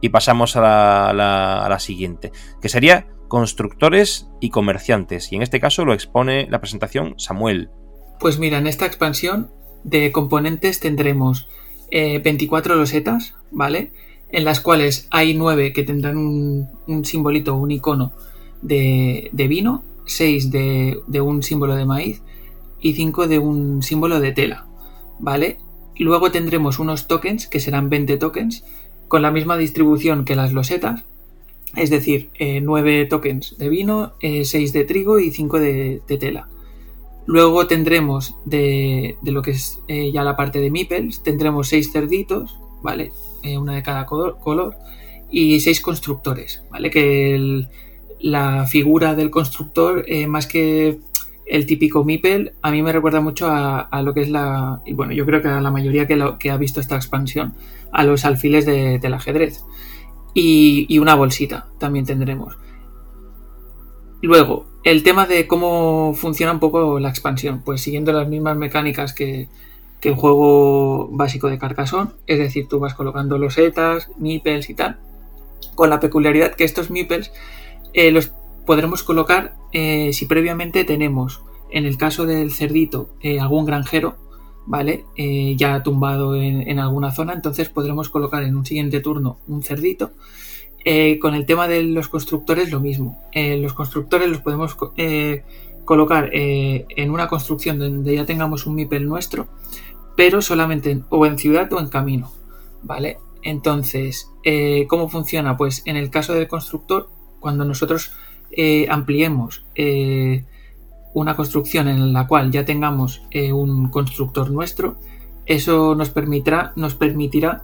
Y pasamos a la, siguiente, que sería constructores y comerciantes. Y en este caso lo expone la presentación Samuel. Pues mira, en esta expansión de componentes tendremos 24 eh, losetas, ¿vale? En las cuales hay 9 que tendrán un, simbolito, un icono de, vino, 6 de, de, un símbolo de maíz y 5 de un símbolo de tela, ¿vale? Luego tendremos unos tokens, que serán 20 tokens, con la misma distribución que las losetas, es decir, 9 eh, tokens de vino, 6 eh, de trigo y 5 de, tela. Luego tendremos de, lo que es eh, ya la parte de meeples, tendremos 6 cerditos, ¿vale? una de cada color, y 6 constructores, ¿vale? Que la figura del constructor, más que el típico meeple, a mí me recuerda mucho a, lo que es la. Y bueno, yo creo que a la mayoría que, que ha visto esta expansión, a los alfiles del ajedrez y, una bolsita también tendremos. Luego, el tema de cómo funciona un poco la expansión, pues siguiendo las mismas mecánicas que, que el juego básico de Carcassonne, es decir, tú vas colocando losetas, meeples y tal, con la peculiaridad que estos meeples eh, los podremos colocar eh, si previamente tenemos, en el caso del cerdito, eh, algún granjero ¿vale? Eh, ya tumbado en, alguna zona, entonces podremos colocar en un siguiente turno un cerdito. Con el tema de los constructores lo mismo. Los constructores los podemos colocar en una construcción donde ya tengamos un MIPEL nuestro, pero solamente o en ciudad o en camino, ¿vale? Entonces, ¿cómo funciona? Pues en el caso del constructor, cuando nosotros ampliemos una construcción en la cual ya tengamos eh, un constructor nuestro, eso nos permitirá, nos permitirá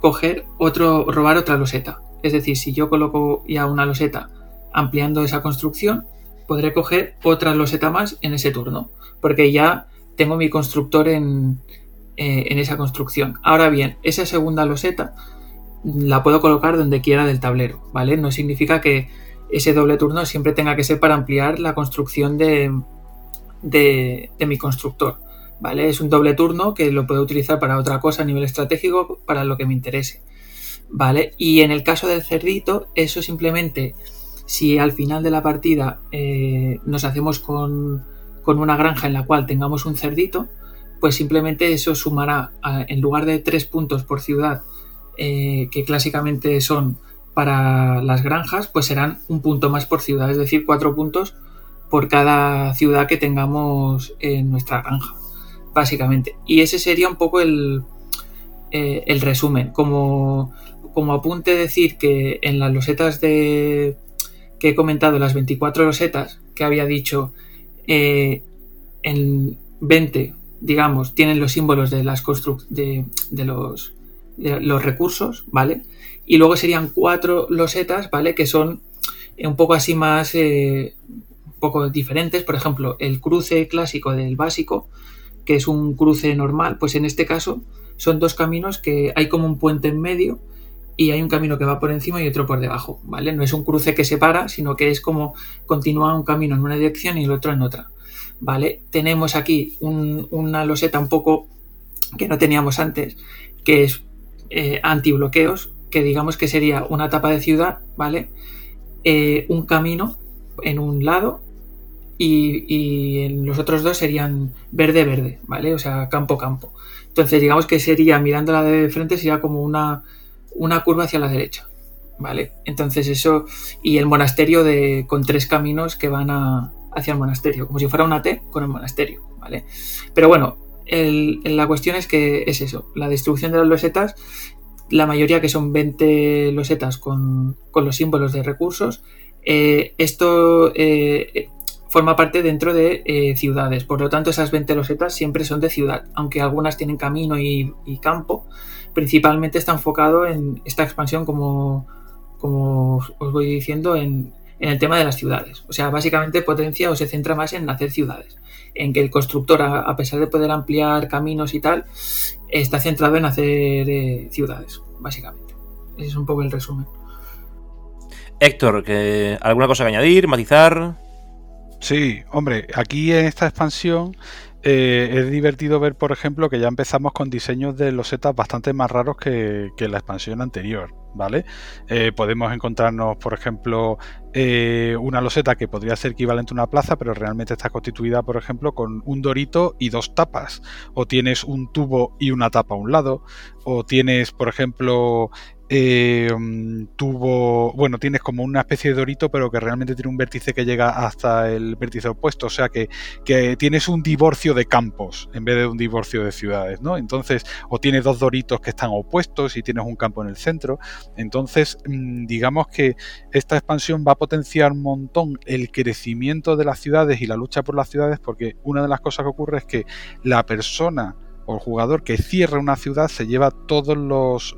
coger otro, robar otra loseta. Es decir, si yo coloco ya una loseta ampliando esa construcción, podré coger otra loseta más en ese turno, porque ya tengo mi constructor en, eh, en esa construcción. Ahora bien, esa segunda loseta la puedo colocar donde quiera del tablero, ¿vale? No significa que ese doble turno siempre tenga que ser para ampliar la construcción de, de, mi constructor. ¿Vale? Es un doble turno que lo puedo utilizar para otra cosa a nivel estratégico, para lo que me interese. ¿Vale? Y en el caso del cerdito, eso simplemente, si al final de la partida eh, nos hacemos con, una granja en la cual tengamos un cerdito, pues simplemente eso sumará, en lugar de tres puntos por ciudad, eh, que clásicamente son para las granjas, pues serán un punto más por ciudad, es decir, cuatro puntos por cada ciudad que tengamos en nuestra granja, básicamente. Y ese sería un poco el, eh, el resumen. Como, como apunte decir que en las losetas de que he comentado, las 24 losetas que había dicho, eh, en 20, digamos, tienen los símbolos de las de, de los los recursos, ¿vale? Y luego serían cuatro losetas, ¿vale? Que son un poco así más, eh, un poco diferentes. Por ejemplo, el cruce clásico del básico, que es un cruce normal, pues en este caso son dos caminos que hay como un puente en medio y hay un camino que va por encima y otro por debajo, ¿vale? No es un cruce que separa, sino que es como continúa un camino en una dirección y el otro en otra, ¿vale? Tenemos aquí una loseta un poco que no teníamos antes, que es eh, antibloqueos, que digamos que sería una tapa de ciudad, ¿vale? Eh, un camino en un lado y, en los otros dos serían verde-verde, ¿vale? O sea, campo-campo. Entonces, digamos que sería, mirándola de frente, sería como una, una curva hacia la derecha, ¿vale? Entonces eso, y el monasterio de, con tres caminos que van hacia el monasterio, como si fuera una T con el monasterio, ¿vale? Pero bueno, la cuestión es que es eso, la distribución de las losetas la mayoría que son 20 losetas con, los símbolos de recursos. Eh, esto eh, forma parte dentro de eh, ciudades, por lo tanto esas 20 losetas siempre son de ciudad, aunque algunas tienen camino y, campo. Principalmente está enfocado en esta expansión, como, como os voy diciendo, en, en el tema de las ciudades. O sea, básicamente potencia o se centra más en hacer ciudades en que el constructor, a, pesar de poder ampliar caminos y tal, está centrado en hacer eh, ciudades, básicamente. Ese es un poco el resumen. Héctor, ¿alguna cosa que añadir, matizar? Sí, hombre, aquí en esta expansión eh, es divertido ver, por ejemplo, que ya empezamos con diseños de losetas bastante más raros que, la expansión anterior, ¿vale? Eh, podemos encontrarnos, por ejemplo, eh, una loseta que podría ser equivalente a una plaza, pero realmente está constituida, por ejemplo, con un dorito y dos tapas. O tienes un tubo y una tapa a un lado. O tienes, por ejemplo, eh, tuvo, bueno, tienes como una especie de dorito, pero que realmente tiene un vértice que llega hasta el vértice opuesto, o sea que, tienes un divorcio de campos en vez de un divorcio de ciudades, ¿no? Entonces, o tienes dos doritos que están opuestos y tienes un campo en el centro, entonces, mm, digamos que esta expansión va a potenciar un montón el crecimiento de las ciudades y la lucha por las ciudades, porque una de las cosas que ocurre es que la persona o el jugador que cierra una ciudad se lleva todas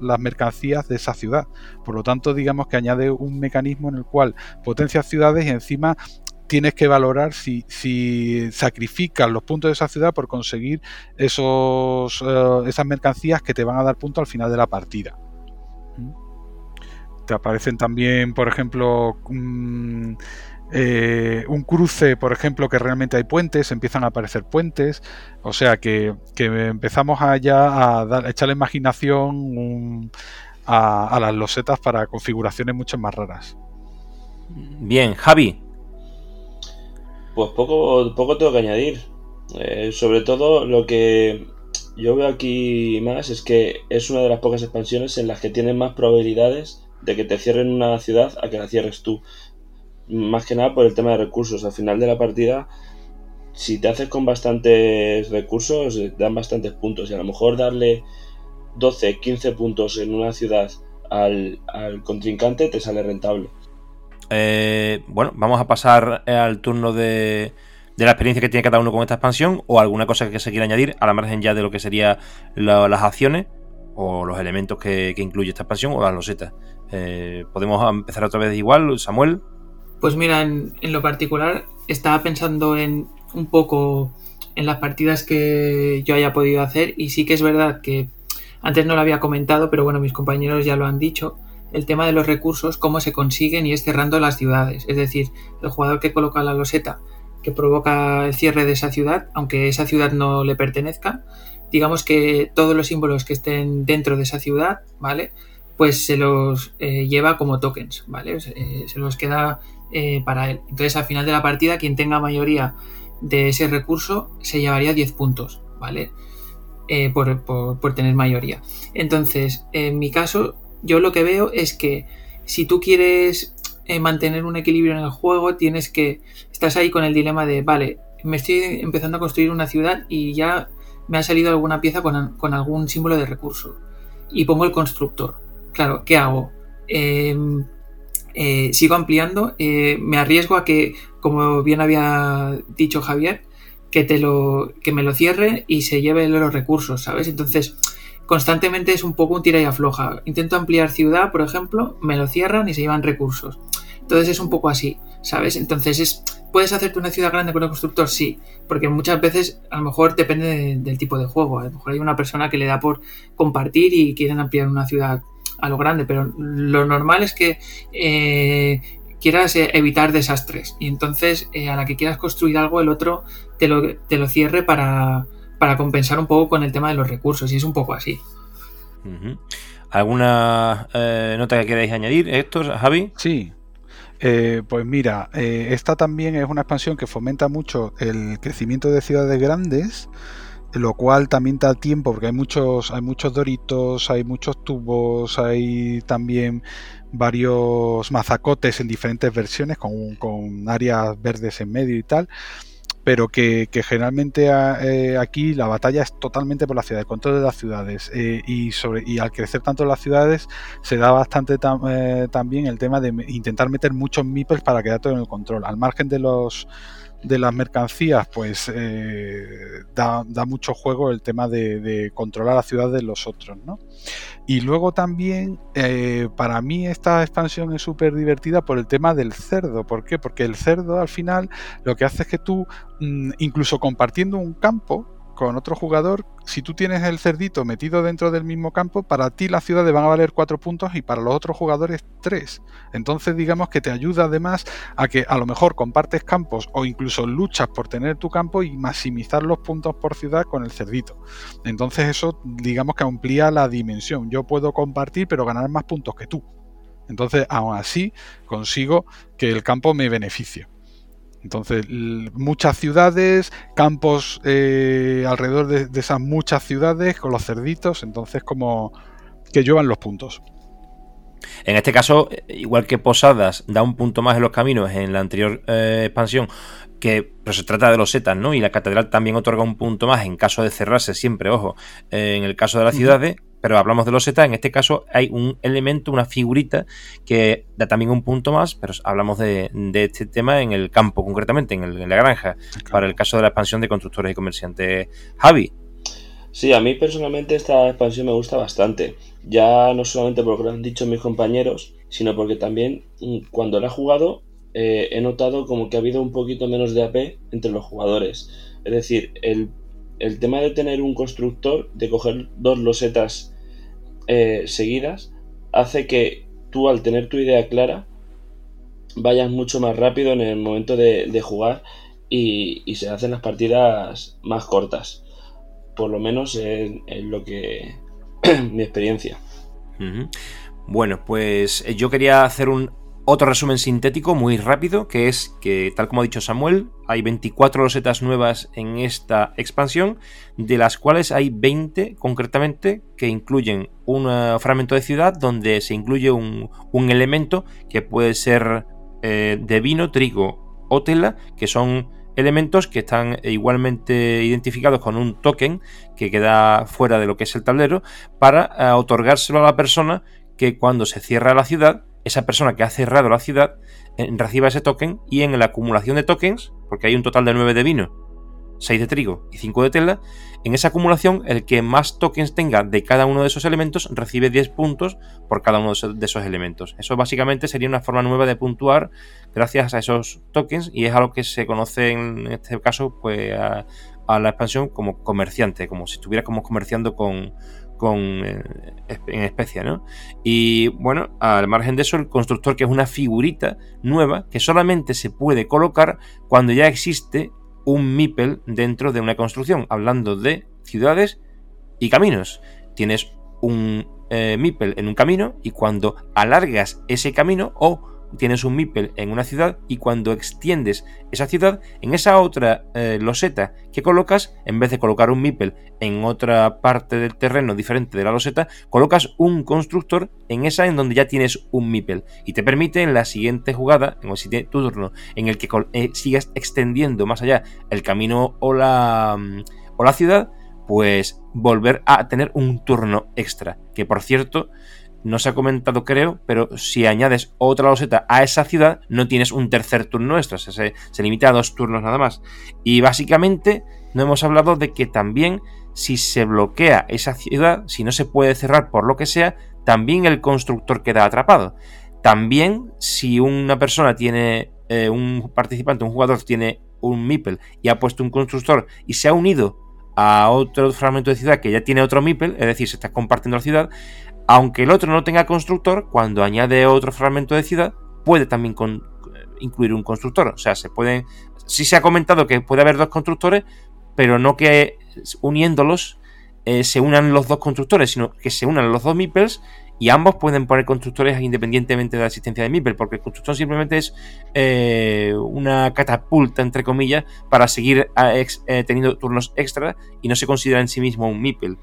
las mercancías de esa ciudad. Por lo tanto, digamos que añade un mecanismo en el cual potencia ciudades y encima tienes que valorar si, si sacrificas los puntos de esa ciudad por conseguir esos, eh, esas mercancías que te van a dar puntos al final de la partida. ¿Mm? Te aparecen también, por ejemplo, mm, eh, un cruce, por ejemplo, que realmente hay puentes, empiezan a aparecer puentes, o sea que, empezamos allá a, dar, a echarle imaginación a, las losetas para configuraciones mucho más raras. Bien, Javi. Pues poco, poco tengo que añadir. Eh, sobre todo lo que yo veo aquí más es que es una de las pocas expansiones en las que tienes más probabilidades de que te cierren una ciudad a que la cierres tú más que nada por el tema de recursos. Al final de la partida, si te haces con bastantes recursos, eh, dan bastantes puntos. Y a lo mejor darle 12, 15 puntos en una ciudad al, contrincante te sale rentable. Eh, bueno, vamos a pasar al turno de, de, la experiencia que tiene cada uno con esta expansión o alguna cosa que se quiera añadir a la margen ya de lo que serían las acciones o los elementos que, incluye esta expansión o las losetas. Eh, podemos empezar otra vez igual, Samuel. Pues mira, en, lo particular estaba pensando en un poco en las partidas que yo haya podido hacer y sí que es verdad que antes no lo había comentado, pero bueno, mis compañeros ya lo han dicho, el tema de los recursos, cómo se consiguen y es cerrando las ciudades. Es decir, el jugador que coloca la loseta que provoca el cierre de esa ciudad, aunque esa ciudad no le pertenezca, digamos que todos los símbolos que estén dentro de esa ciudad, ¿vale? Pues se los eh, lleva como tokens, ¿vale? se los queda eh, para él. Entonces, al final de la partida, quien tenga mayoría de ese recurso se llevaría 10 puntos, ¿vale? Eh, por, tener mayoría. Entonces, en mi caso, yo lo que veo es que si tú quieres eh, mantener un equilibrio en el juego, tienes que. Estás ahí con el dilema de, vale, me estoy empezando a construir una ciudad y ya me ha salido alguna pieza con, con algún símbolo de recurso. Y pongo el constructor. Claro, ¿qué hago? Eh, eh, sigo ampliando, eh, me arriesgo a que, como bien había dicho Javier, que, te lo, que me lo cierre y se lleve los recursos, ¿sabes? Entonces, constantemente es un poco un tira y afloja. Intento ampliar ciudad, por ejemplo, me lo cierran y se llevan recursos. Entonces es un poco así, ¿sabes? Entonces es, ¿puedes hacerte una ciudad grande con el constructor? Sí, porque muchas veces a lo mejor depende del tipo de juego. A lo mejor hay una persona que le da por compartir y quieren ampliar una ciudad a lo grande, pero lo normal es que eh, quieras eh, evitar desastres y entonces eh, a la que quieras construir algo el otro te lo, te lo cierre para, para, compensar un poco con el tema de los recursos y es un poco así. ¿Alguna nota que queráis añadir, Héctor, Javi? Sí, pues mira, esta también es una expansión que fomenta mucho el crecimiento de ciudades grandes lo cual también da tiempo porque hay muchos hay muchos doritos hay muchos tubos hay también varios mazacotes en diferentes versiones con, con áreas verdes en medio y tal pero que, generalmente eh, aquí la batalla es totalmente por la ciudad, el control de las ciudades eh, y sobre y al crecer tanto las ciudades se da bastante eh, también el tema de intentar meter muchos meeples para quedar todo en el control. Al margen de los de las mercancías, pues eh, da, mucho juego el tema de, controlar la ciudad de los otros, ¿no? Y luego también, eh, para mí esta expansión es súper divertida por el tema del cerdo. ¿Por qué? Porque el cerdo al final lo que hace es que tú, mm, incluso compartiendo un campo, con otro jugador, si tú tienes el cerdito metido dentro del mismo campo, para ti las ciudades van a valer 4 puntos y para los otros jugadores 3. Entonces digamos que te ayuda además a que a lo mejor compartes campos o incluso luchas por tener tu campo y maximizar los puntos por ciudad con el cerdito. Entonces eso digamos que amplía la dimensión. Yo puedo compartir pero ganar más puntos que tú. Entonces aún así consigo que el campo me beneficie. Entonces, muchas ciudades, campos eh, alrededor de, esas muchas ciudades con los cerditos, entonces como que llevan los puntos. En este caso, igual que Posadas da un punto más en los caminos en la anterior eh, expansión, que pero se trata de los setas, ¿no? Y la catedral también otorga un punto más en caso de cerrarse, siempre, ojo, eh, en el caso de las ciudades, pero hablamos de los setas, en este caso hay un elemento, una figurita que da también un punto más, pero hablamos de, este tema en el campo concretamente, en, la granja, para el caso de la expansión de constructores y comerciantes. Javi. Sí, a mí personalmente esta expansión me gusta bastante, ya no solamente por lo que han dicho mis compañeros, sino porque también mm, cuando la he jugado eh, he notado como que ha habido un poquito menos de AP entre los jugadores. Es decir, el el tema de tener un constructor, de coger dos losetas eh, seguidas, hace que tú al tener tu idea clara vayas mucho más rápido en el momento de, jugar y, se hacen las partidas más cortas. Por lo menos en, lo que mi experiencia. Bueno, pues eh, yo quería hacer un otro resumen sintético muy rápido, que es que, tal como ha dicho Samuel, hay 24 losetas nuevas en esta expansión, de las cuales hay 20 concretamente que incluyen un eh, fragmento de ciudad donde se incluye un, elemento que puede ser eh, de vino, trigo o tela, que son elementos que están igualmente identificados con un token que queda fuera de lo que es el tablero para eh, otorgárselo a la persona que cuando se cierra la ciudad esa persona que ha cerrado la ciudad eh, reciba ese token y en la acumulación de tokens, porque hay un total de 9 de vino, 6 de trigo y 5 de tela, en esa acumulación el que más tokens tenga de cada uno de esos elementos recibe 10 puntos por cada uno de esos elementos. Eso básicamente sería una forma nueva de puntuar gracias a esos tokens y es algo que se conoce en este caso pues a, a la expansión como comerciante, como si estuviera como comerciando con, con, eh, en especie, ¿no? Y bueno, al margen de eso, el constructor, que es una figurita nueva que solamente se puede colocar cuando ya existe un MIPEL dentro de una construcción, hablando de ciudades y caminos. Tienes un eh, MIPEL en un camino y cuando alargas ese camino o tienes un MIPEL en una ciudad y cuando extiendes esa ciudad, en esa otra eh, loseta que colocas, en vez de colocar un MIPEL en otra parte del terreno diferente de la loseta, colocas un constructor en esa en donde ya tienes un MIPEL y te permite en la siguiente jugada, en el siguiente turno, en el que eh, sigas extendiendo más allá el camino o la, mm, o la ciudad, pues volver a tener un turno extra, que por cierto no se ha comentado creo, pero si añades otra loseta a esa ciudad, no tienes un tercer turno extra, se, se limita a dos turnos nada más. Y básicamente no hemos hablado de que también si se bloquea esa ciudad, si no se puede cerrar por lo que sea, también el constructor queda atrapado. También si una persona tiene, eh, un participante, un jugador tiene un Mipel y ha puesto un constructor y se ha unido a otro fragmento de ciudad que ya tiene otro Mipel, es decir, se está compartiendo la ciudad, aunque el otro no tenga constructor, cuando añade otro fragmento de ciudad, puede también incluir un constructor. O sea, se pueden. Sí se ha comentado que puede haber dos constructores, pero no que uniéndolos eh, se unan los dos constructores, sino que se unan los dos meeples y ambos pueden poner constructores independientemente de la existencia de meeple, porque el constructor simplemente es eh, una catapulta, entre comillas, para seguir eh, teniendo turnos extra y no se considera en sí mismo un meeple.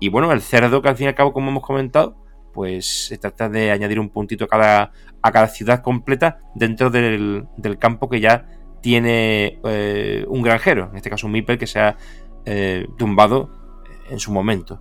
Y bueno, el cerdo, que al fin y al cabo, como hemos comentado, pues se trata de añadir un puntito a cada, a cada ciudad completa dentro del, campo que ya tiene eh, un granjero, en este caso un Mipel que se ha eh, tumbado en su momento.